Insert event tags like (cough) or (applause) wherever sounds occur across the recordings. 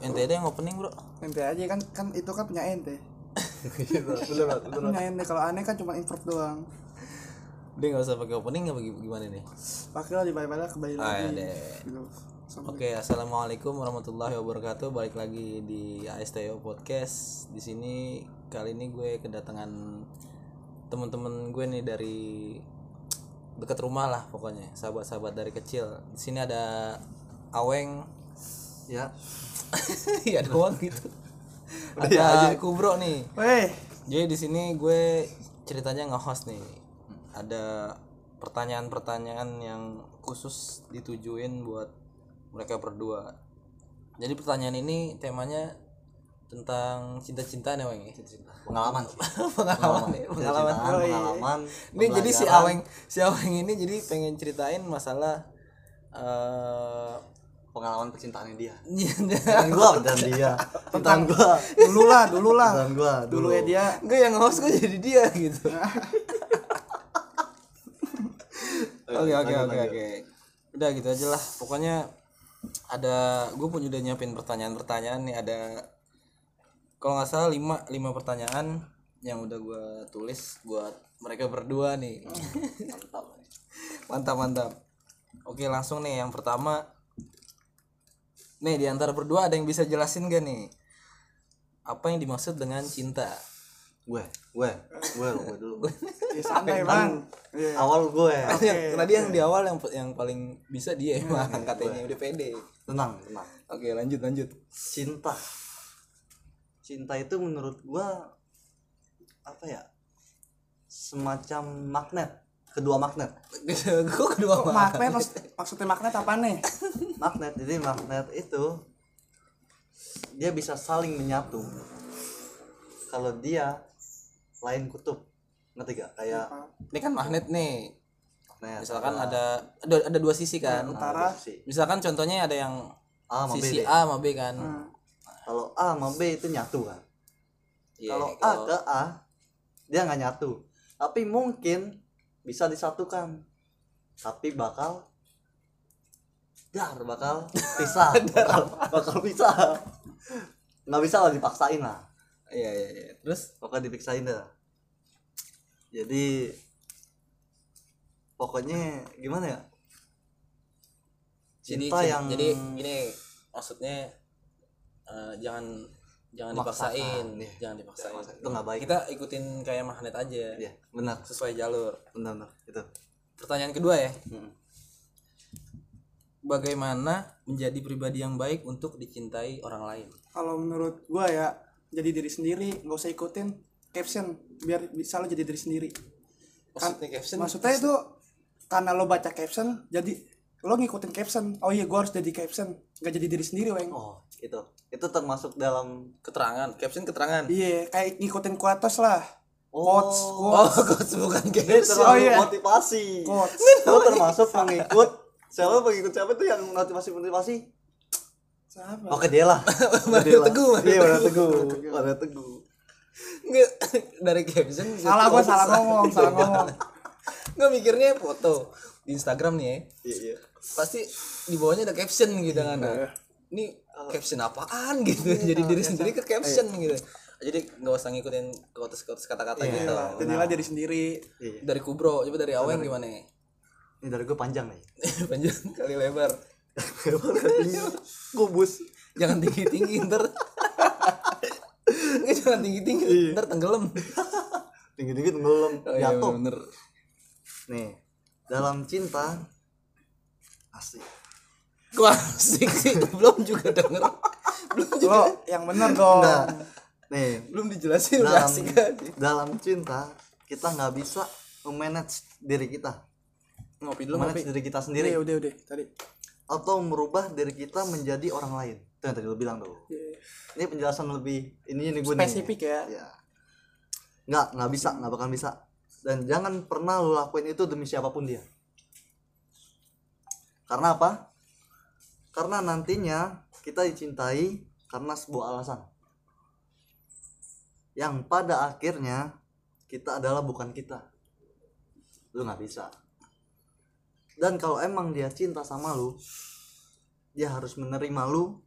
ente aja yang opening bro. Ente aja kan kan itu kan punya ente. (laughs) Iya, bener bener punya ente kalau aneh kan cuma introvert doang. Dia nggak usah pakai opening apa gi- gimana nih? Pakai lah dibayar kembali Ah, lagi. deh. gitu. Oke, assalamualaikum warahmatullahi wabarakatuh. Balik lagi di ASTO Podcast. Di sini kali ini gue kedatangan temen-temen gue nih dari dekat rumah lah pokoknya, sahabat-sahabat dari kecil. Di sini ada Aweng, ya (laughs) ya doang gitu. (laughs) Ada Kubro nih. Weh, Jadi di sini gue ceritanya nge-host nih. Ada pertanyaan-pertanyaan yang khusus ditujuin buat mereka berdua. Jadi pertanyaan ini temanya tentang cinta-cinta nih, Weng. ya? (laughs) pengalaman pengalaman, ya, pengalaman. Oh, iya. pengalaman Ini jadi si. Aweng, si Aweng ini jadi pengen ceritain masalah eh pengalaman percintaannya dia (laughs) dan gua dan dia tentang gua dulu lah, dulu lah. dan gua Dulu ya dia gue yang host gue jadi dia gitu. (laughs) Oke oke oke oke. Udah gitu aja lah. Pokoknya ada gue pun udah nyiapin pertanyaan-pertanyaan nih ada kalau nggak salah lima lima pertanyaan yang udah gue tulis buat mereka berdua nih. (laughs) mantap mantap. Oke langsung nih yang pertama. Nih di antara berdua ada yang bisa jelasin gak nih? Apa yang dimaksud dengan cinta? gue gue gue gue dulu. (laughs) Ya, santai bang. Iya. awal gue. Karena dia yang di awal yang yang paling bisa dia emang katanya udah pede. Tenang tenang. Oke lanjut lanjut. Cinta. Cinta itu menurut gua apa ya semacam magnet kedua magnet. (laughs) Gue kedua Kok magnet? maksud- maksudnya magnet apa nih? (laughs) magnet jadi magnet itu dia bisa saling menyatu. Kalau dia lain kutub ngerti gak kayak ini kan magnet nih. Magnet misalkan ada ada ada dua sisi kan. Utara. sih misalkan contohnya ada yang A sama B sisi deh. A sama B kan. Kalau A sama B itu nyatu kan? Iya, kalau A ke A dia nggak nyatu. Tapi mungkin bisa disatukan. Tapi bakal dar bakal pisah (laughs) bakal, bakal pisah nggak bisa lah dipaksain lah. Iya iya iya. Terus? Bakal dipiksain dah. Jadi pokoknya gimana ya? Jadi cinta cin- yang jadi gini maksudnya eh, jangan jangan Memaksakan, dipaksain. iya. jangan dipaksain. Itu nggak baik. Kita ikutin kayak magnet aja. Ya benar. Sesuai jalur. Benar benar. Itu. Pertanyaan kedua ya. Mm. bagaimana menjadi pribadi yang baik untuk dicintai orang lain? Kalau menurut gua ya jadi diri sendiri, nggak usah ikutin caption biar bisa lo jadi diri sendiri. maksudnya caption? Maksudnya itu karena lo baca caption jadi lo ngikutin caption. Oh iya gua harus jadi caption, nggak jadi diri sendiri, weng. oh itu itu termasuk dalam keterangan caption keterangan Iya, kayak ngikutin kuatos lah. Oh. Quotes, oh quotes. quotes bukan caption terlalu iya. motivasi. Quotes. Lo termasuk pengikut siapa pengikut siapa tuh yang motivasi motivasi? Siapa? Oke dia lah. (laughs) Mario Teguh, Mario Iya Teguh. Mario Teguh. Nggak, dari caption Salah gua salah ngomong, salah ngomong. (laughs) nggak mikirnya foto di Instagram nih ya. Iya iya. pasti di bawahnya ada caption gitu kan. Nah, ini caption apaan gitu? Jadi diri sendiri ke caption gitu. Jadi nggak usah ngikutin quotes-quotes kata-kata gitu. Jadilah diri sendiri. Iya. dari Kubro coba dari Aweng gimana? Nih Ini dari gue panjang nih. (laughs) panjang kali lebar. Kubus. jangan tinggi tinggi ntar. (laughs) Nggak, jangan tinggi tinggi ntar tenggelam. Tinggi tinggi tenggelam. Oh, iya, jatuh. bener Nih dalam cinta asik. gua asik sih belum juga denger belum juga Lo yang bener dong. Enggak. Nih belum dijelasin udah dalam asik aja dalam cinta kita nggak bisa memanage diri kita, ngopi dulu ngopi memanage diri kita sendiri. Iya, udah udah tadi. atau merubah diri kita menjadi orang lain itu yang tadi lo bilang tuh Iya. ini penjelasan lebih ini ini gue Spesifik ya. ya nggak nggak bisa nggak bakal bisa dan jangan pernah lo lakuin itu demi siapa pun dia. Karena apa? Karena nantinya kita dicintai karena sebuah alasan. Yang pada akhirnya kita adalah bukan kita. Lu nggak bisa. Dan kalau emang dia cinta sama lu dia harus menerima lu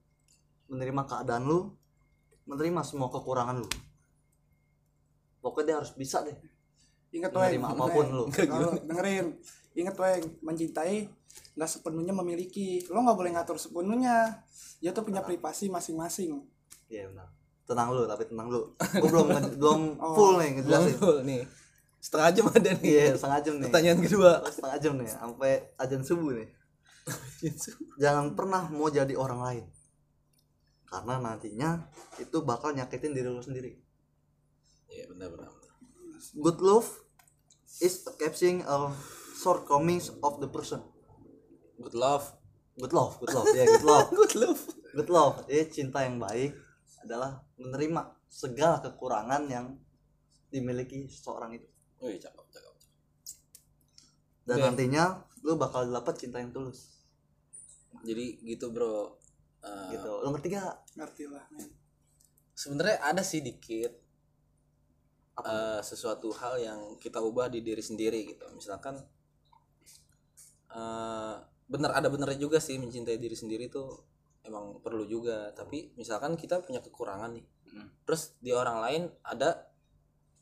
menerima keadaan lu menerima semua kekurangan lu pokoknya dia harus bisa deh ingat weng. apa pun lu. Kalau dengerin. Ingat weng. Mencintai nggak sepenuhnya memiliki. Lo nggak boleh ngatur sepenuhnya. Dia tuh punya privasi masing-masing. Iya benar. Tenang lu tapi tenang lu. Gua belum (laughs) belum Oh. full nih Belum ngejelasin full nih. Setengah jam ada nih. Iya setengah jam nih. Pertanyaan kedua. Setengah jam nih sampai ajan subuh nih. (laughs) Jangan pernah mau jadi orang lain. Karena nantinya itu bakal nyakitin diri lu sendiri. Iya benar benar. Good love is a capturing of shortcomings of the person. Good love. Good love good love. Ya (laughs) good love. Good love. Good love. Jadi cinta yang baik adalah menerima segala kekurangan yang dimiliki seseorang itu. Wih, cakep cakep dan Oke. nantinya lu bakal dapat cinta yang tulus. Jadi gitu bro. Eh, gitu. Lu ngerti gak ngerti lah men. sebenarnya ada sih dikit Eh, sesuatu hal yang kita ubah di diri sendiri gitu. Misalkan eh bener ada benernya juga sih mencintai diri sendiri tuh emang perlu juga. Tapi misalkan kita punya kekurangan nih Mm. terus di orang lain ada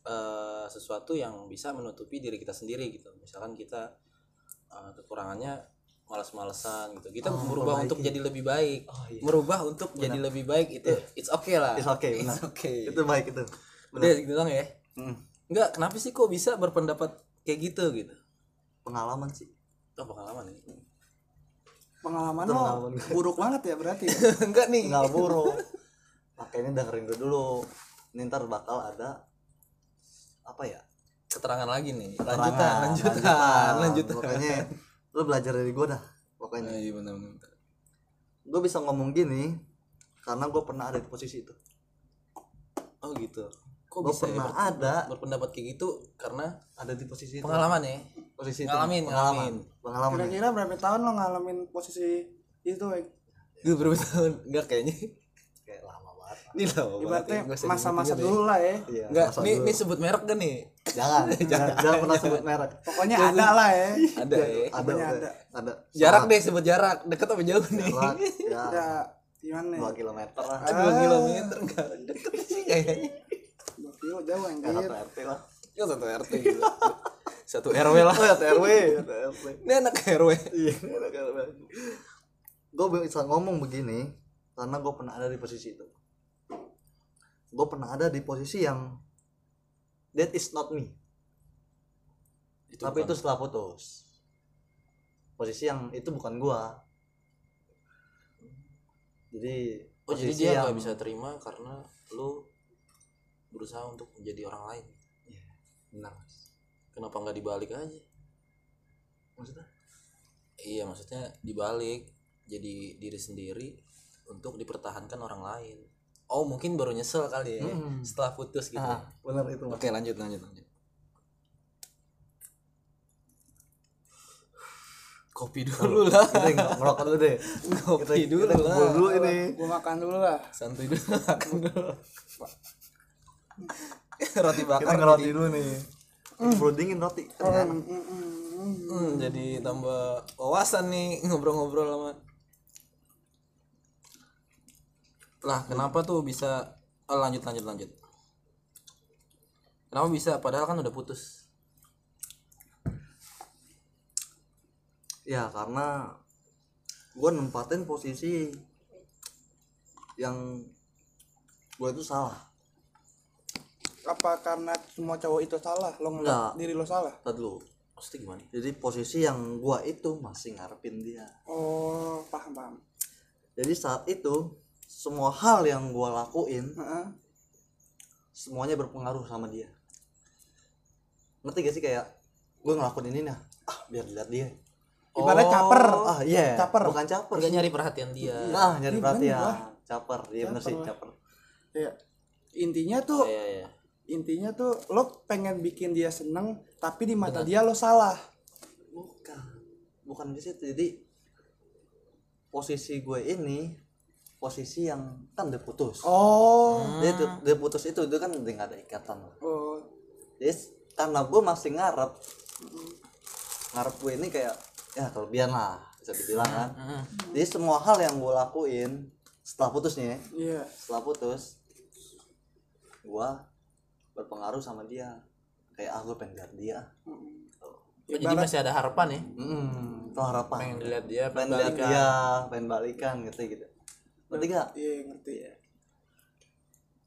eh, sesuatu yang bisa menutupi diri kita sendiri gitu. Misalkan kita eh, kekurangannya malas-malesan gitu. Kita Oh, memperbaiki. untuk jadi lebih baik. Oh iya. Merubah untuk jadi lebih baik itu it's okay lah. It's okay, benar. it's okay. Itu baik itu. Udah gitu dong ya Enggak, kenapa sih kok bisa berpendapat kayak gitu gitu? pengalaman sih Oh, pengalaman ini. pengalaman Itu lo pengalaman gue. (laughs) buruk banget ya berarti ya? (laughs) Enggak nih. nggak buruk makanya dengerin gue dulu ini ntar bakal ada apa ya Keterangan lagi nih. keterangan, Lanjutan, lanjutan, lanjutan. pokoknya lu belajar dari gue dah pokoknya Nah, iya benar benar. gue bisa ngomong gini karena gue pernah ada di posisi itu Oh gitu. Kok bisa ya pernah ber- ada. berpendapat kayak gitu karena ada di posisi itu pengalaman ya? posisi itu Ngalamin, pengalaman ngalamin. pengalaman ya. kira-kira berapa tahun lo ngalamin posisi itu Gue berapa tahun? Enggak kayaknya. kayak lama banget Ini loh. ibaratnya masa-masa dulu lah ya iya Enggak, dulu. nih sebut merek gak nih? (laughs) jangan jangan jangan pernah sebut merek pokoknya ada lah ya Ada ya. ada ada. ada Jarak deh sebut jarak. Deket apa jauh nih? Jarak, (laughs) ya ya gimana ya dua kilometer lah Ah, dua kilometer enggak deket sih kayaknya. Kilo jauh Ya, anjir satu RT lah. Ya satu RT (laughs) gitu. Satu RW lah. oh ya TRW TRW Ini anak RW. iya gue bisa ngomong begini karena gue pernah ada di posisi itu. Gue pernah ada di posisi yang that is not me. Itu tapi bukan- itu setelah putus. Posisi yang itu bukan gua. Jadi Oh jadi dia yang nggak bisa terima karena lu berusaha untuk menjadi orang lain. Iya, benar Mas. Kenapa nggak dibalik aja? maksudnya Iya maksudnya dibalik jadi diri sendiri untuk dipertahankan orang lain. Oh mungkin baru nyesel kali ya Hmm. setelah putus gitu. ah, benar itu Mas. Oke lanjut lanjut lanjut. Kopi dulu lah. kita nge- ngerokok dulu deh Kopi kita, dulu kita kumpul lah. dulu ini gua makan dulu lah Santuy dulu makan dulu. (laughs) roti kita bakar ngeroti jadi, dulu nih. Perlu dingin roti Mm, mm, mm, mm. jadi tambah wawasan nih ngobrol-ngobrol sama lah kenapa tuh bisa oh, lanjut lanjut lanjut. Kenapa bisa? Padahal kan udah putus. Ya karena gua nempatin posisi yang gua itu salah apa karena semua cowok itu salah? Lo ngeliat diri lo salah? Tadi dulu. Maksudnya gimana? Jadi posisi yang gua itu masih ngarepin dia. Oh paham paham. Jadi saat itu semua hal yang gua lakuin Heeh. semuanya berpengaruh sama dia. Ngerti gak sih kayak gue ngelakuin ini nah ah biar dilihat dia. Ibarat Oh. caper. ah iya. Caper. bukan caper. Nggak nyari perhatian dia. Nah nyari Iya, perhatian. bener. Caper iya bener Caper sih caper. ya intinya oh, tuh iya iya intinya tuh lo pengen bikin dia seneng tapi di mata dia lo salah. Bukan. Bukan di situ. Jadi posisi gue ini posisi yang kan udah putus. Oh. Dia, tuh- dia putus itu itu kan udah gak ada ikatan. Oh. Jadi karena gue masih ngarep ngarep gue ini kayak ya kelebihan lah bisa dibilang kan. Hmm. jadi semua hal yang gue lakuin setelah putus nih ya iya. setelah putus gua berpengaruh sama dia. Kayak ah gue pengen lihat dia. Oh, jadi masih ada harapan ya? Hmm, itu harapan. Pengen dilihat dia pengen pengen lihat dia pengen balikan gitu. Gitu berarti gak iya ngerti ya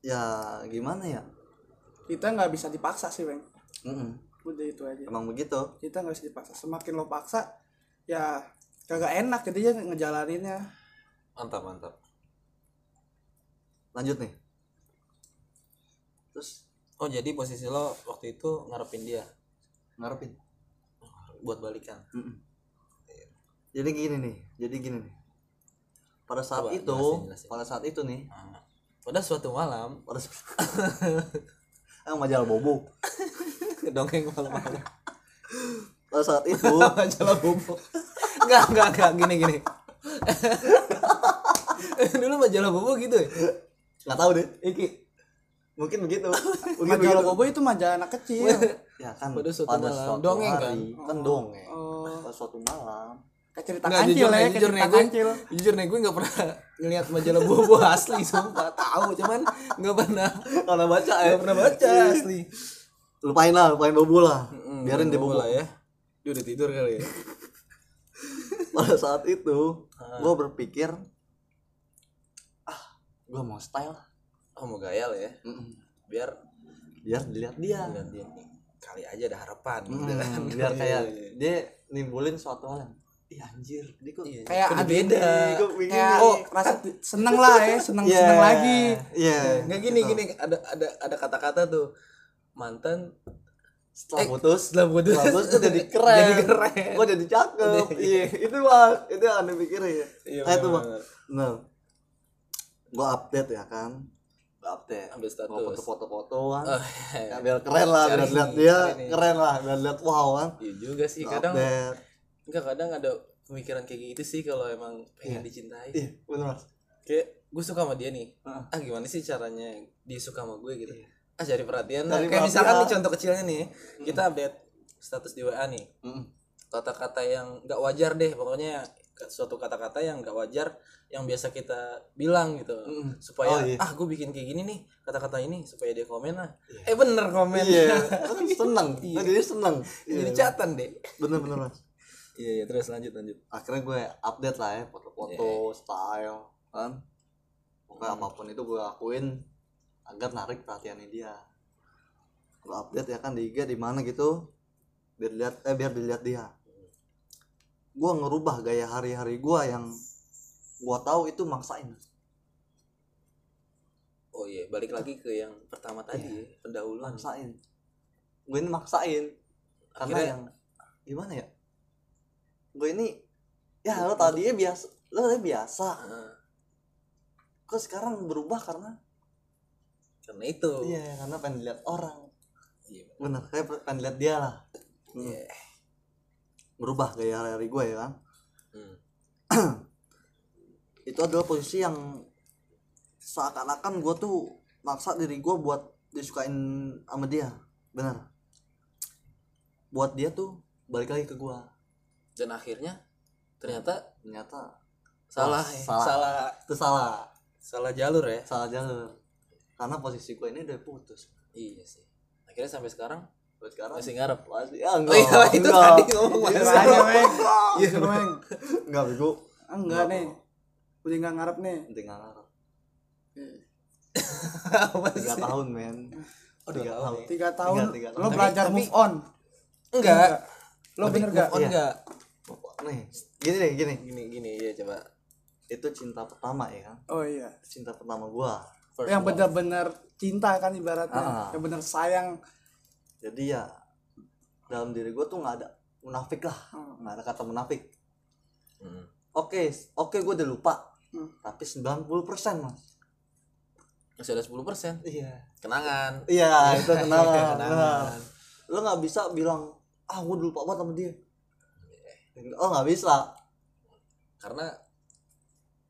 ya gimana ya? Kita nggak bisa dipaksa sih bang. Mm-mm. udah itu aja. Emang begitu? Kita nggak bisa dipaksa. Semakin lo paksa ya kagak enak jadinya ngejalaninnya. Mantap mantap. Lanjut nih. Terus oh jadi posisi lo waktu itu ngarepin dia? Ngarepin? Buat balikan? Mm-mm. jadi gini nih jadi gini nih. Pada saat Coba, itu jelasin, jelasin. pada saat itu nih. Nah, pada suatu malam. Pada saat (laughs) ah majalah bobo. (laughs) Dongeng malam-malam. Pada saat itu (laughs) majalah bobo. Enggak enggak enggak. Gini gini. Dulu majalah bobo gitu ya? Nggak tahu deh. Iki mungkin begitu. (laughs) Mungkin majalah begitu. Bobo itu majalah anak kecil. Ya kan Pada suatu malam. Dongeng kan? kan dongeng. Oh pada suatu malam. Kayak cerita Nggak, kancil jujur ya nih, kayak jujur nih cerita gue kancil. jujur nih gue nggak pernah ngelihat majalah bobo (laughs) asli sumpah. Tahu cuman nggak pernah. Kalau baca ya. Pernah baca asli. Lupain lah lupain bobo lah. Mm, biarin dia bobo bobo lah ya. Dia udah tidur kali ya. (laughs) Pada saat itu gue berpikir ah gue mau style oh mau gaya lah ya. Mm-mm. biar biar dilihat dia. Lihat dia nih kali aja ada harapan Mm, gitu kan. Biar kayak Iya, (laughs) iya. dia nimbulin suatu hal yang ih anjir dia kok Iya. kayak ada beda. kayak Oh. rasa seneng lah ya seneng Iya, seneng lagi. Iya nggak gini gini ada ada ada kata-kata tuh mantan setelah Eh, putus. setelah putus. setelah putus jadi (laughs) keren. Jadi keren. gue jadi cakep. Iya. Itu mas itu yang aneh pikirin ya. Iya, kayak itu mas bener-bener. nah gue update ya kan update. Ambil status. Gua foto-foto-foto kan Oh, Ya, biar keren lah biar lihat dia nih. keren lah biar lihat wow kan. Iya juga sih kadang update. enggak kadang ada pemikiran kayak gitu sih kalau emang pengen dicintai. Iya bener mas. Kayak gue suka sama dia nih. Heeh. ah gimana sih caranya dia suka sama gue gitu? Ah cari perhatian Cari kayak misalkan nih contoh kecilnya nih kita update status di WA nih. Mm. kata-kata yang nggak wajar deh pokoknya suatu kata-kata yang nggak wajar yang biasa kita bilang gitu. Mm. supaya Oh, iya. ah gue bikin kayak gini nih kata-kata ini supaya dia komen lah. Eh bener komen. Iya. (laughs) Kan seneng. Iya. kan jadi seneng. Jadi Iya. catatan deh bener-bener mas. (laughs) Iya iya. Terus lanjut lanjut. Akhirnya gue update lah ya foto-foto Iya. style. Kan pokoknya apa pun itu gue lakuin agar narik perhatiannya dia. Gue update ya kan di IG di mana gitu biar lihat eh biar dilihat dia gue ngerubah gaya hari-hari gue yang gue tahu itu maksain. Oh iya balik lagi ke yang pertama tadi ya, pendahuluan. Maksain. Gue ini maksain. Karena Akhirnya- yang gimana ya? Gue ini ya lo tadinya biasa lo tadi biasa. Nah, kok sekarang berubah karena? Karena itu. Iya karena pengen dilihat orang. Iya, bener kayak pengen lihat dia lah. Hmm. Iya. Berubah gaya hari-hari gue ya kan? Hmm. (clears throat) itu adalah posisi yang seakan-akan gue tuh maksa diri gue buat disukain sama dia bener buat dia tuh balik lagi ke gue dan akhirnya ternyata ternyata salah ya. salah. salah. Itu salah. Salah jalur ya? Salah jalur. Karena posisi gue ini udah putus. Iya sih. Akhirnya sampai sekarang sekarang masih ngarep? masih oh enggak. Iya (laughs) itu enggak. tadi ngomong Iya, masih ngarep. Iya, Gitu, Weng. enggak bego. Ah, enggak nih udah nggak ngarep nih penting ngarep. Apa tiga tahun men. Oh, Tiga tahun. Ya. tiga tahun. Tiga tahun. lo belajar tapi- move on. Enggak. Lo bener move gak on Iya. enggak nih. Gini nih gini. Gini gini ya coba. Itu cinta pertama ya kan? Oh iya. Cinta pertama gua First yang benar-benar cinta kan ibaratnya. Ah. yang benar sayang jadi ya dalam diri gua tuh nggak ada munafik lah. Nggak ada kata munafik. Hmm. oke oke gua udah lupa. Hmm. tapi 90% mas. Masih ada 10 persen? Iya. Kenangan. Iya itu kenangan. (laughs) Kenangan. Lo nggak bisa bilang ah gua udah lupa banget sama dia. Oh nggak bisa. Karena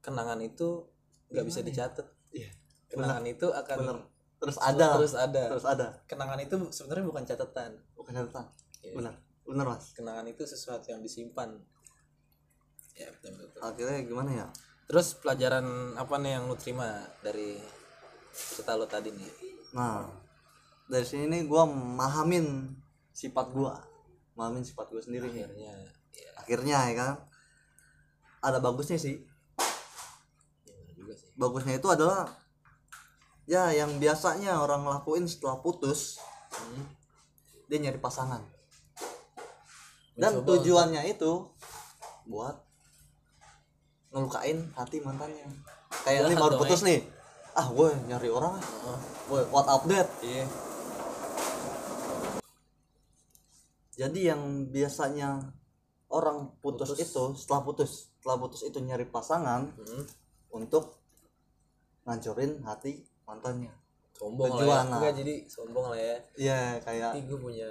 kenangan itu nggak bisa Gimana ya? dicatat. Iya. Kenangan itu akan bener terus ada. terus ada. Terus ada. Kenangan itu sebenarnya bukan catatan. Bukan catatan. Iya. bener bener mas. Kenangan itu sesuatu yang disimpan. Ya betul betul, betul. akhirnya gimana ya? Terus pelajaran apa nih yang lu terima dari cerita lu tadi nih? Nah dari sini nih gue memahamin sifat gue memahamin sifat gue sendiri akhirnya ya akhirnya ya kan? Ada bagusnya sih. Ya juga sih. Bagusnya itu adalah ya yang biasanya orang lakuin setelah putus Hmm. dia nyari pasangan. Dan tujuannya itu buat ngelukain hati mantannya. Kayak ini baru putus nih. Ah gue nyari orang. Ah Oh, gue what update iya. Jadi yang biasanya orang putus, Putus. itu setelah putus setelah putus itu nyari pasangan Hmm. untuk ngancurin hati mantannya. Sombong lah ya. enggak jadi sombong lah ya. Iya kayak Ih, gue punya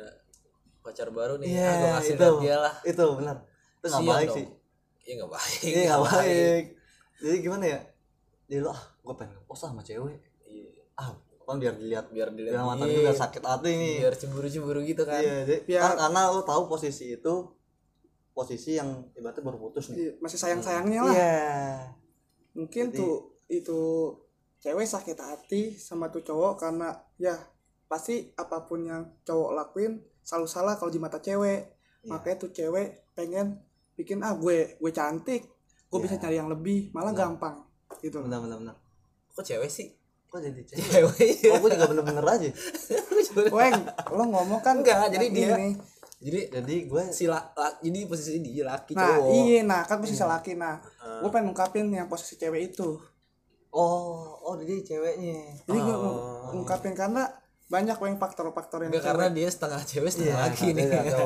pacar baru nih. Iya ah, gue itu. dia lah. Itu benar. Itu nggak baik dong. sih. Iya nggak baik. Iya nggak baik. jadi gimana ya? Dia lu ah gue pengen ngepost sama cewek. Iya. ah kan biar dilihat biar dilihat. biar mantan iya. juga sakit hati nih. Biar cemburu-cemburu gitu kan. Iya jadi Biar- kan karena lu tahu posisi itu posisi yang ibaratnya baru putus nih. Iya, masih sayang sayangnya lah. Iya mungkin Jadi- tuh itu cewek sakit hati sama tuh cowok karena ya pasti apa pun yang cowok lakuin selalu salah kalau di mata cewek Iya. makanya tuh cewek pengen bikin ah gue gue cantik gue Iya. bisa cari yang lebih malah Benar. gampang gitu benar benar benar kok cewek sih kok jadi cewek cewek oh gue juga bener-bener aja (laughs) Weng, lo ngomong kan Enggak, jadi dia- ini. jadi jadi gue si la, la- jadi posisi dia laki Nah, cowok iya, nah kan posisi laki. Nah, Ah. gue pengen ngungkapin yang posisi cewek itu. Oh oh jadi ceweknya. Jadi gue Oh. ngungkapin karena banyak yang faktor-faktor yang Enggak karena dia setengah cewek setengah laki nih. iya,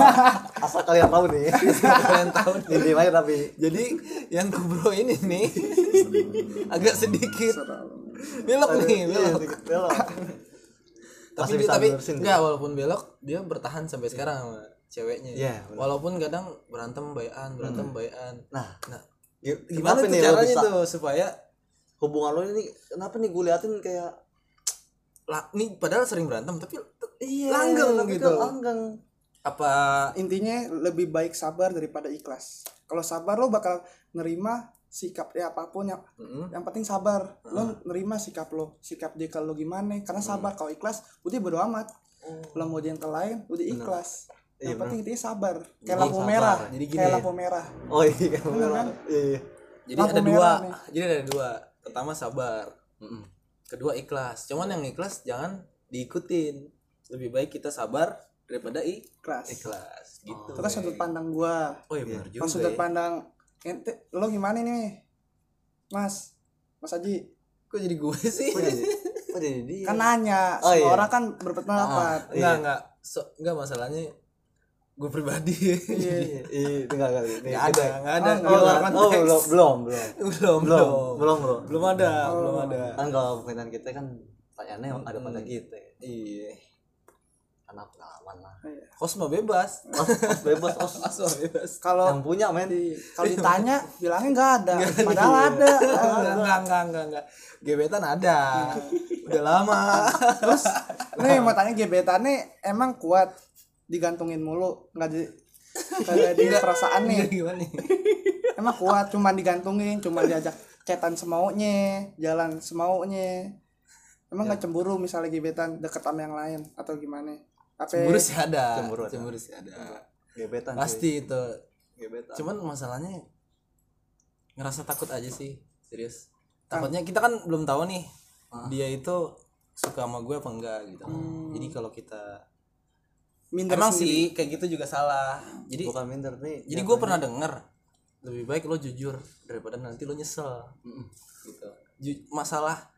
(laughs) asal kalian tahu nih. Kalian tahu nih. jadi aja tapi. Jadi yang kubro ini nih (laughs) agak sedikit. Belok nih Iya, belok. tapi dia, tapi enggak walaupun belok dia bertahan sampai sekarang sama ceweknya. Iya, benar. walaupun kadang berantem bayan berantem bayan. Nah nah gi- gimana tuh caranya tuh supaya hubungan lo ini kenapa nih gue liatin kayak lah nih padahal sering berantem tapi iya Langgeng tapi gitu. langgeng apa Intinya lebih baik sabar daripada ikhlas. Kalau sabar lo bakal nerima sikap ya apa pun yang Mm-mm. yang penting sabar. Lo nerima sikap lo, sikap dia kalau gimana karena sabar kalau ikhlas udah bodo amat. Lo mau dia yang lain udah ikhlas. Iya, Yang penting intinya sabar. Kayak lampu sabar. merah. Jadi gini Kayak ya. lampu merah. oh iya Bener kan? iya iya jadi Lampu ada merah dua nih. jadi ada dua pertama sabar Mm-mm. kedua ikhlas cuman yang ikhlas jangan diikutin lebih baik kita sabar daripada Ikhlas. ikhlas gitu Itu kan sudut pandang gua. oh iya benar juga sudut ya. pandang ente lo gimana nih? Mas. Mas Haji. kok jadi gue (laughs) sih kok jadi kok jadi dia Kan nanya, Oh, semua iya. orang kan berpendapat. Ah, enggak Iya. enggak so, enggak masalahnya gue pribadi. Iya. iya. Iya tinggal kali. Enggak ada enggak ada. Oh, enggak. luar oh belum (laughs) belum. Belum belum belum. belum belum. Ada Oh. belum ada. Kan kalau pertanyaan kita kan pertanyaannya ada pada Hmm. kita. Iya. Karena pengalaman lah. Iya. host mah bebas. Os, os bebas os. (laughs) Host mah bebas. Kalau yang punya men. kalau ditanya (laughs) bilangnya nggak ada. Padahal ada. Enggak enggak enggak enggak enggak gebetan ada. Udah lama. Terus nih mau tanya gebetannya emang kuat digantungin mulu nggak di (laughs) kagak di perasaan nih. Gimana nih (laughs) emang kuat cuman digantungin cuman diajak cetan semaunya jalan semaunya. Emang nggak cemburu misalnya gebetan deket sama yang lain atau gimana? Apa cemburu sih ada. Cemburu ada. cemburu sih ada. Gebetan pasti itu. Gebetan. Cuman masalahnya ngerasa takut aja sih serius. Takutnya kita kan belum tahu nih Ah. dia itu suka sama gue apa enggak gitu. Jadi kalau kita minder emang sendiri. sih kayak gitu juga salah. Jadi bukan minder nih jadi gue pernah denger lebih baik lo jujur daripada nanti lo nyesel. Mm-mm. gitu. Ju- masalah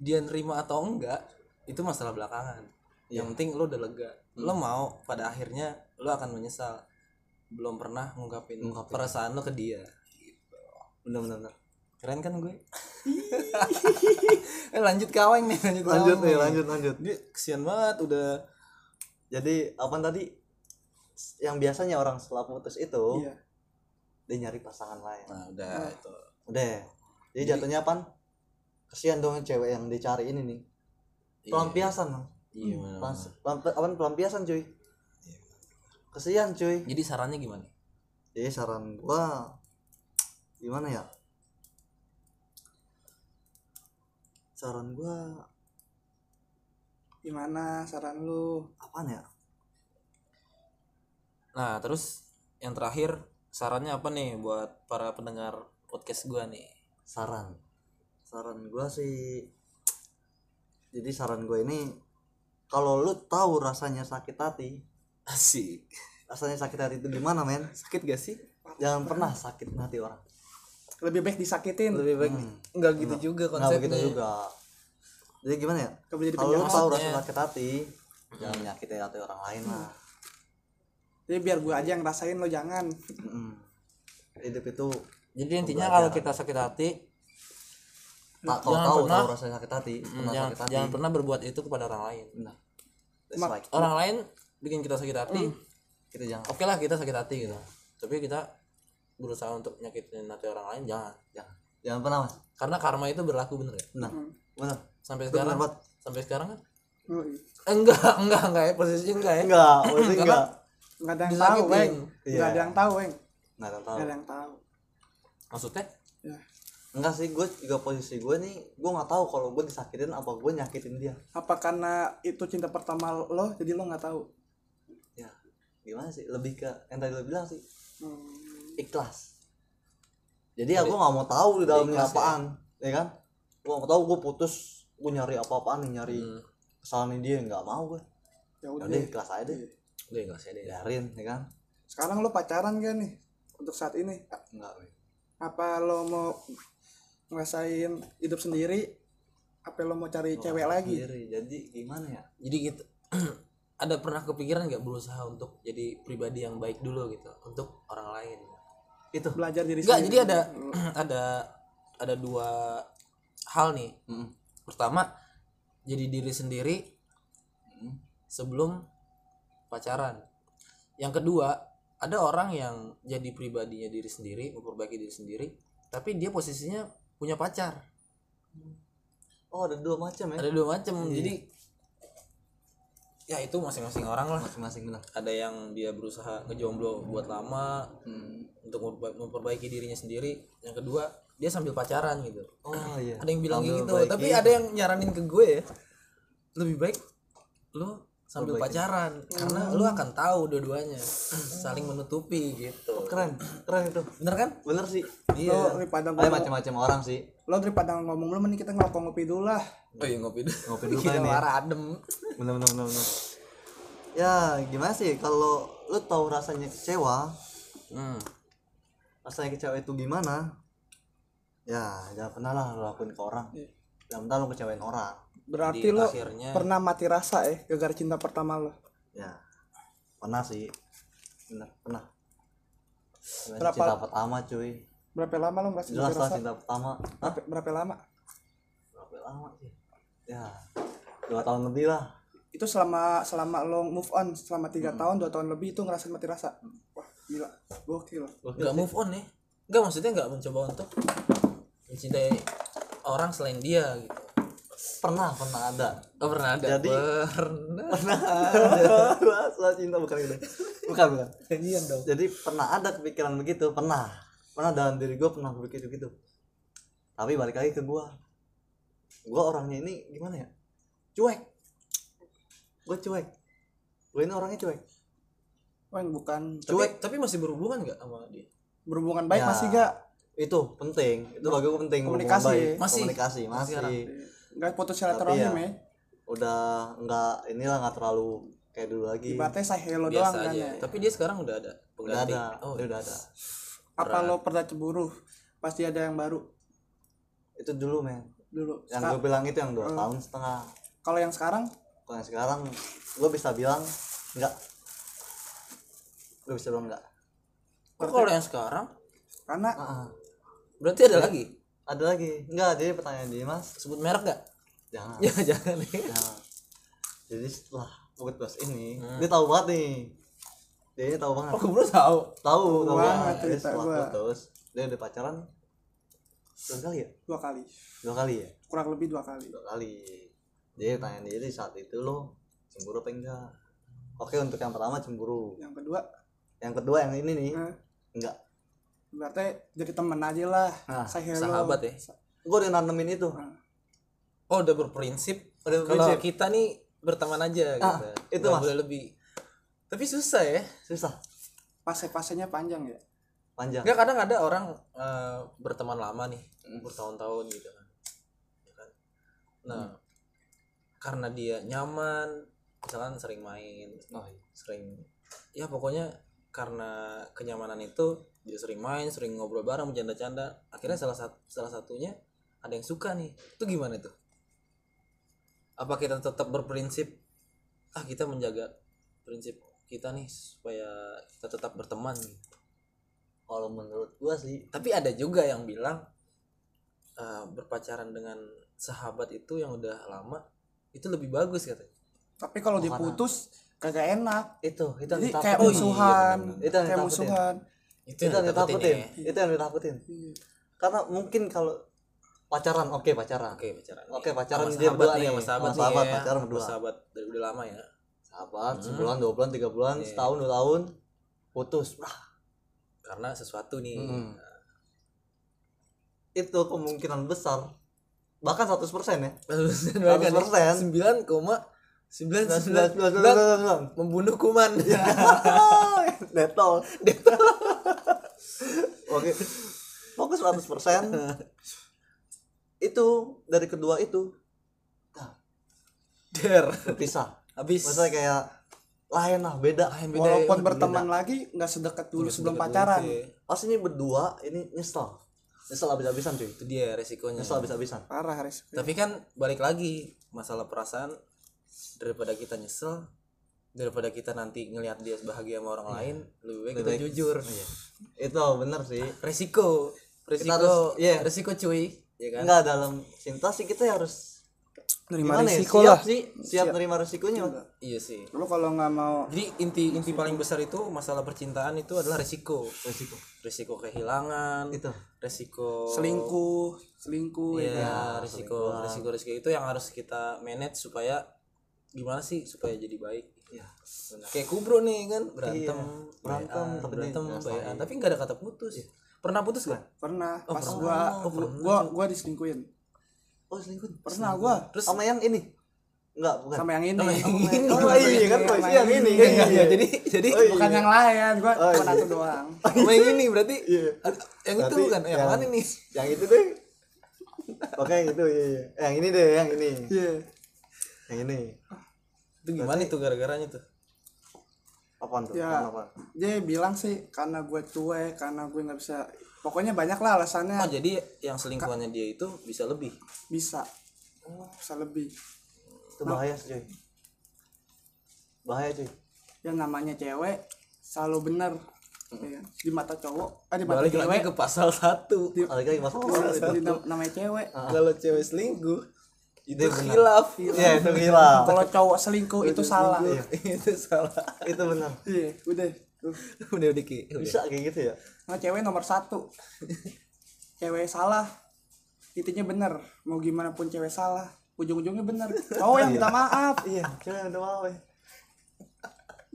dia nerima atau enggak itu masalah belakangan. Yang penting lo udah lega. Lo mau pada akhirnya lo akan menyesal. Belum pernah ngungkapin, Ngungkapin. perasaan lo ke dia. Bener bener bener. keren kan gue? (laughs) Eh lanjut kaweng nih lanjut lanjut nih. lanjut lanjut. Dia kesian banget udah jadi apa tadi yang biasanya orang setelah putus itu iya. dia nyari pasangan lain nah udah nah. itu udah jadi, jadi jatuhnya apa kesian dong cewek yang dicari ini nih iya. pelampiasan iya, hmm. pelampiasan, apa pelampiasan cuy iya. kesian cuy jadi sarannya gimana jadi saran gua gimana ya saran gua gimana saran lu? Apaan ya? Nah terus yang terakhir sarannya apa nih buat para pendengar podcast gua nih? Saran. Saran gua sih jadi saran gue ini kalau lu tahu rasanya sakit hati asik. rasanya sakit hati itu gimana men? Sakit gak sih? Jangan pernah sakit hati orang. Lebih baik disakitin. Lebih baik Hmm. nggak gitu juga nggak konsepnya. begitu juga jadi gimana ya? Kalau lu tahu rasa sakit hati jangan nyakitin hati orang lain lah. Jadi biar gue aja yang rasain lo jangan. Mm-mm. hidup itu jadi intinya kalau kita sakit hati tak kau Jangan tahu pernah- tahu rasanya sakit hati mm, pernah jangan, sakit hati. jangan pernah berbuat itu kepada orang lain. Nah right. Orang lain bikin kita sakit hati kita jangan. oke lah kita sakit hati gitu. Tapi kita berusaha untuk nyakitin hati orang lain jangan. Jangan. Jangan pernah mas. Karena karma itu berlaku bener ya? Nah benar sampai Itu sekarang? sampai sekarang kan? Oh, iya. Eh, enggak enggak enggak ya posisi enggak ya? Enggak (laughs) maksudnya enggak. nggak ada yang Disakitin. tahu weng. Iya. nggak ada yang tahu weng. Nggak ada yang tahu nggak ada yang tahu. Maksudnya? Ya. Enggak sih gue juga posisi gue nih gue nggak tahu kalau gue disakitin apa gue nyakitin dia. Apa karena itu cinta pertama lo jadi lo nggak tahu? Ya gimana sih? Lebih ke yang tadi lo bilang sih. Hmm. ikhlas. Jadi aku nggak mau tahu di dalamnya ya. apaan ya kan gue nggak tahu gue putus gue nyari apa apaan nih nyari Hmm. kesalahan dia nggak mau gue ya udah. Udah ikhlas aja deh. Udah enggak sih deh. Biarin ya kan? Sekarang lo pacaran gak nih untuk saat ini? Enggak apa lo mau ngerasain hidup sendiri? Apa lo mau cari cewek lagi? Sendiri. jadi gimana ya? Jadi gitu (clears throat) ada pernah kepikiran nggak berusaha untuk jadi pribadi yang baik dulu gitu untuk orang lain? Itu. Belajar diri enggak sendiri. jadi ada (clears throat) ada ada dua hal nih. Mm-mm. pertama jadi diri sendiri Mm. sebelum pacaran. Yang kedua ada orang yang jadi pribadinya diri sendiri memperbaiki diri sendiri tapi dia posisinya punya pacar. Oh ada dua macam ya? Ada dua macam jadi ya itu masing-masing orang lah. Masing-masing benar. Ada yang dia berusaha ngejomblo buat lama hmm. untuk memperba- memperbaiki dirinya sendiri. Yang kedua dia sambil pacaran gitu. Oh iya. Ada yang bilang Sambil gitu. tapi ada yang nyaranin ke gue ya lebih baik lu sambil pacaran karena lu akan tahu dua-duanya. (clears throat) Saling menutupi gitu. Keren keren itu. Bener kan? Bener sih. Lo iya daripada ada ngomong macam-macam orang sih. Lo daripada ngomong lu mending kita ngelokok ngopi dulu lah. Oh iya ngopi dulu. Ngopi (laughs) dulu Iya, kan ya. adem. Bener bener bener, bener. ya gimana sih? Kalau lu tahu rasanya kecewa hmm. rasanya kecewa itu gimana? Ya jangan pernah lah lu lakuin ke orang. Iya. jangan pernah lu kecewain orang berarti lo akhirnya pernah mati rasa ya gara cinta pertama lo? Ya pernah sih. Bener pernah. Berapa- cinta pertama cuy. Berapa lama lo ngerasa jelas mati lah rasa? cinta pertama. Hah? berapa, berapa lama? Berapa lama sih? Ya dua tahun lebih lah. Itu selama selama lo move on selama Hmm. tiga tahun dua tahun lebih itu ngerasain mati rasa? Wah gila. Gokil. Nggak move on ya nggak maksudnya nggak mencoba untuk mencintai orang selain dia gitu pernah pernah ada. Oh pernah ada. Jadi- pernah. Soal (laughs) cinta bukan itu bukan bukan. Janjian dong. Jadi pernah ada kepikiran begitu pernah. Pernah dalam diri gue pernah berpikir begitu. Tapi balik lagi ke gue gue orangnya ini gimana ya? Cuek. Gue cuek. Gue ini orangnya cuek. Wah, bukan. Tapi, tapi masih berhubungan nggak sama dia? Berhubungan baik Ya. masih gak itu penting. Itu bagi gue penting Komunikasi. baik. Masih. komunikasi Masih masih. Nggak putus Tapi silaturahim ya, ya. udah nggak inilah nggak terlalu kayak dulu lagi. Ibaratnya saya hello biasa doang kan aja. ya. Tapi dia sekarang udah ada udah pengganti ada oh dia udah ada. Apa lo pernah cemburu pasti ada yang baru? Itu dulu men. Dulu. Yang gue bilang itu yang dua Hmm. tahun setengah. Kalau yang sekarang? Kalau yang sekarang gue bisa bilang enggak gue bisa bilang enggak Kok kalau yang sekarang? Karena Ah, ah. berarti ada lagi? Ada lagi. Enggak jadi pertanyaan dia mas. Sebut merek gak jangan. (laughs) Ya jangan ya. Jangan jadi setelah gue bahas ini Hmm. dia tahu banget nih. Dia tahu banget. Oh gue belum tahu tahu tahu banget. cerita setelah gua. putus dia udah pacaran dua kali ya? Dua kali. Dua kali ya? Kurang lebih dua kali. Dua kali. Dia tanya dia di saat itu lo cemburu apa enggak? Oke untuk yang pertama cemburu. Yang kedua? Yang kedua yang ini nih. Eh, enggak. Berarti jadi temen aja lah. Nah, sahabat ya. Gue udah nanemin itu. Ah. Oh udah berprinsip. Udah kalau kita nih berteman aja Ah, gitu. itu, Mas. boleh lebih. Tapi susah ya. Susah. Fase-fasenya panjang ya? Panjang. Enggak kadang ada orang eh, berteman lama nih bertahun-tahun gitu kan. Ya kan? nah karena dia nyaman misalkan sering main oh, iya. sering ya pokoknya karena kenyamanan itu dia sering main sering ngobrol bareng bercanda-canda akhirnya salah satu salah satunya ada yang suka nih. Itu gimana tuh apa kita tetap berprinsip ah kita menjaga prinsip kita nih supaya kita tetap berteman gitu. kalau menurut gua sih tapi ada juga yang bilang eh, berpacaran dengan sahabat itu yang udah lama itu lebih bagus katanya tapi kalau Oh, karena- diputus kagak enak itu itu yang jadi ditakutin. kayak iya, musuhan bener-bener. Itu yang kayak ditakutin. musuhan itu itu yang ditakutin ya. itu yang ditakutin karena mungkin kalau pacaran oke pacaran oke pacaran nih. Oke, pacaran Sama dia sahabat berdua nih sama sahabat Sama sahabat, ya. pacaran berdua. sahabat dari udah lama ya sahabat Hmm. sebulan dua bulan tiga bulan Iya. setahun dua tahun putus Wah, karena sesuatu nih Mm. itu kemungkinan besar bahkan 100% ya bahkan 100%. sembilan koma sembilan sembilan 99 membunuh kuman (laughs) Detol. Oke. Fokus 100%. (laughs) itu dari kedua itu der berpisah. habis Maksudnya kayak lain lah, beda. Lain beda walaupun ya, berteman lagi nggak sedekat dulu sebelum pacaran Pas ini berdua ini nyesel. Nyesel habis-habisan cuy. itu dia resikonya Nyesel habis-habisan. parah Haris tapi kan balik lagi masalah perasaan daripada kita nyesel daripada kita nanti ngelihat dia bahagia sama orang lain lebih baik kita jujur Iya. Itu bener sih. resiko resiko harus- iya. resiko cuy ya kan Enggak dalam cinta sih kita harus nerima gimana ya? risiko siap lah sih, siap, nerima risikonya. Mas. iya sih lu kalau nggak mau jadi inti inti paling besar itu masalah percintaan itu adalah resiko Risiko. resiko kehilangan Itu. resiko selingkuh selingkuh ya? Iya, risiko risiko risiko itu yang harus kita manage supaya gimana sih supaya jadi baik. Iya. Kayak kubro nih kan berantem, Iya, berantem, berantem, dia bayan. tapi nggak ada kata putus. Pernah putus gak? pernah Oh, pas pernah. gua Oh, gua, pernah, gua gua diselingkuhin Oh, selingkuh. pernah gua Terus Sama yang ini. Enggak, bukan. sama yang ini Sama yang Oh, ini. Oh, iya kan, Yang posisi yang ini. Iya, iya, iya. jadi jadi Oh, iya. bukan yang lain gua Oh, cuma iya. satu doang (laughs) sama yang ini berarti Iya. Yang itu bukan yang, yang- mana nih? Yang itu deh. Oke, yang itu iya, iya. Yang ini deh, yang ini. iya Yang ini. Itu gimana itu gara-garanya tuh? Apaan tuh? Ya. Dia bilang sih karena gue cuek karena gue nggak bisa pokoknya banyak lah alasannya Oh, jadi yang selingkuhannya dia itu bisa lebih. bisa bisa lebih Itu bahaya sih, cuy. Bahaya, cuy. yang namanya cewek selalu benar ya kan? di mata cowok ah di mata Balik lagi cewek ke pasal satu. Balik lagi masalah di nam- namanya cewek Kalau cewek selingkuh itu benar. khilaf. Iya, itu gila. kalau cowok selingkuh itu salah Iya. (laughs) itu salah. Itu benar. iya udah udah udah. Bisa kayak gitu ya? nah cewek nomor satu cewek salah intinya bener mau gimana pun cewek salah ujung-ujungnya bener cowok yang minta maaf Iya, cewek udah mau ya.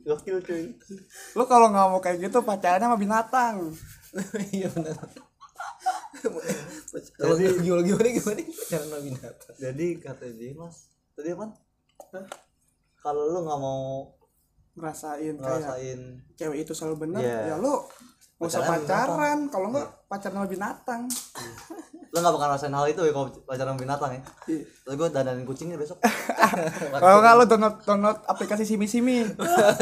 Gokil, cuy. lu kalau nggak mau kayak gitu pacarannya sama binatang (laughs) iya benar kalau gimana gimana gimana pacaran sama binatang Jadi kata Dimas, tadi apa? Kalau lu nggak mau ngerasain kayak ngerasain cewek itu selalu bener Iya. ya lu nggak usah Pacaran kalau nggak pacaran sama binatang lu nggak bakal ngerasain hal itu ya kalau pacaran sama binatang ya. Iya. Terus gue dandanin kucingnya besok. (laughs) kalau nggak lu download download aplikasi simi simi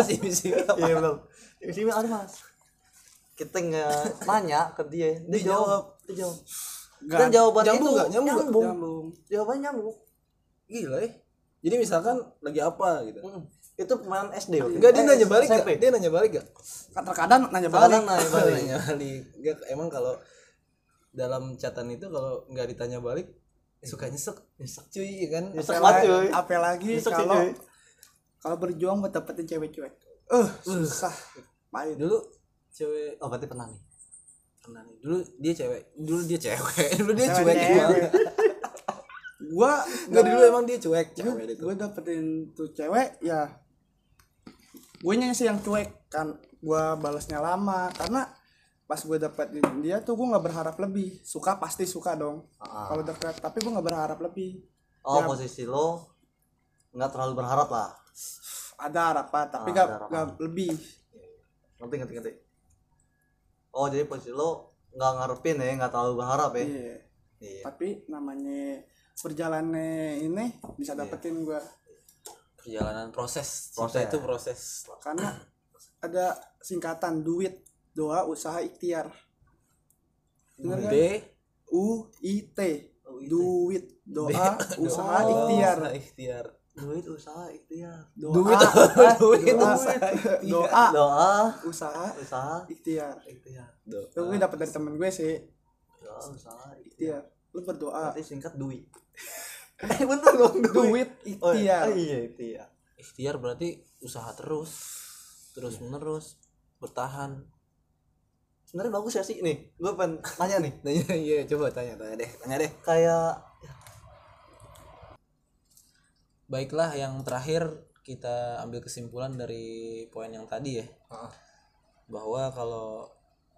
sini sini Iya belum. Di sini ada mas. Kita nggak nanya ke dia, dia, Dia jawab, dia jawab. Nggak. Dan jawaban Nyambung itu nggak? Nyambung nyambung. nyambung Jawabannya nyambung. gila ya jadi misalkan lagi apa gitu Mm. Itu pemain SD enggak dia Eh, nanya balik SMP. gak? dia nanya balik gak? terkadang nanya balik Kadang nanya balik. (laughs) nanya balik Nggak, emang kalau dalam catatan itu kalau nggak ditanya balik suka nyesek nyesek cuy ya kan Nyesek banget, cuy. apalagi Nyesek sih, kalau kalau berjuang buat dapetin cewek cuek eh susah main dulu cewek Oh berarti pernah nih. Pernah nih. Dulu dia cewek dulu dia cewek (laughs) dulu dia Cewek cuek gua nggak dulu emang dia cuek cewek itu. gue dapetin tuh cewek ya gue sih yang cuek kan. Gue balasnya lama karena pas gue dapetin dia tuh gue nggak berharap lebih. Suka pasti suka dong Ah. kalau dekat tapi gue nggak berharap lebih. Oh Ya. posisi lo nggak terlalu berharap lah? Ada harapan tapi Ah, gak, ada harapan. gak lebih. Ngerti ngerti ngerti oh jadi posisi lo nggak ngarepin ya nggak terlalu berharap ya? Iya. Iya. Tapi namanya berjalannya ini bisa dapetin gua. Perjalanan proses. Proses. itu proses. Karena ada singkatan duit doa usaha ikhtiar. Bener kan? D U I T. Oh, itu. duit doa (laughs) usaha Oh, ikhtiar. usaha ikhtiar duit usaha ikhtiar. Doa. Duit (laughs) duit doa. doa. Doa. Usaha usaha ikhtiar. ikhtiar. Do- itu gue dapet dari temen gue sih. Doa usaha ikhtiar. Lu berdoa. Berarti singkat duit. (laughs) Eh bener dong duit. Oh, ikhtiar. Oh, iya ikhtiar. Ikhtiar berarti usaha terus terus menerus bertahan. Sebenarnya bagus ya sih nih. Gue pengen tanya nih. Tanya, (laughs) iya coba tanya tanya deh tanya deh. Kayak baiklah yang terakhir kita ambil kesimpulan dari poin yang tadi ya. Heeh. bahwa kalau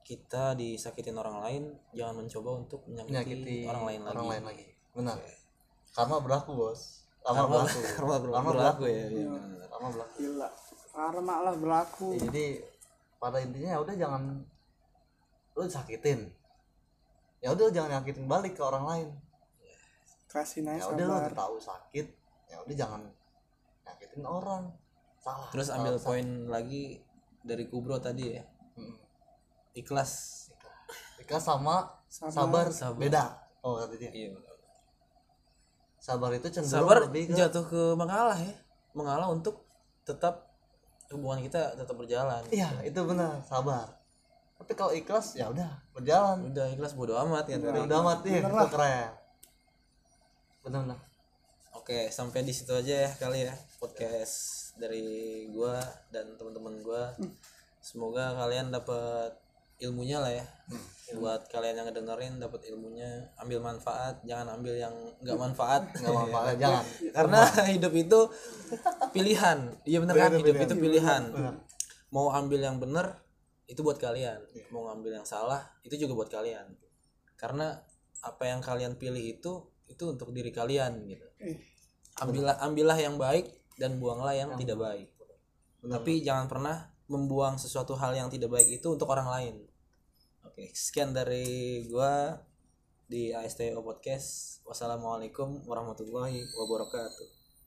kita disakitin orang lain jangan mencoba untuk menyakiti, menyakiti orang lain lagi. orang lain lagi. Benar. Karma berlaku bos. Karma karma berlaku. (laughs) karma berlaku, Karma berlaku berlaku. ya, iya, benar. karma berlaku. Gila. Karma lah berlaku. Jadi pada intinya ya udah jangan lu sakitin. Ya udah jangan nyakitin balik ke orang lain. Kasih ya naik udah lu tahu sakit ya udah jangan nyakitin orang. Salah terus salah, ambil salah. poin lagi dari kubro tadi ya. Mm. ikhlas. Ikhlas. Sama Sabar. sabar, Sabar. beda. Oh kata dia. Iya sabar itu cenderung sabar lebih ke jatuh ke mengalah ya. Mengalah untuk tetap hubungan kita tetap berjalan. Iya itu benar. Sabar. Tapi kalau ikhlas ya udah berjalan. Udah ikhlas bodo amat udah udah amat ya Bener itu keren. Bener bener Oke, sampai di situ aja ya kali ya podcast dari gua dan teman-teman gua. Semoga kalian dapat ilmunya lah ya. Buat kalian yang ngedengerin dapat ilmunya, ambil manfaat, jangan ambil yang nggak manfaat. (laughs) nggak apa-apa jangan Karena hidup itu pilihan. Iya bener kan? Hidup itu pilihan. Mau ambil yang bener itu buat kalian. Mau ngambil yang salah itu juga buat kalian. Karena apa yang kalian pilih itu itu untuk diri kalian gitu eh ambillah ambillah yang baik dan buanglah yang tidak baik. tapi jangan pernah membuang sesuatu hal yang tidak baik itu untuk orang lain. Oke sekian dari gua di ASTO podcast. Wassalamualaikum warahmatullahi wabarakatuh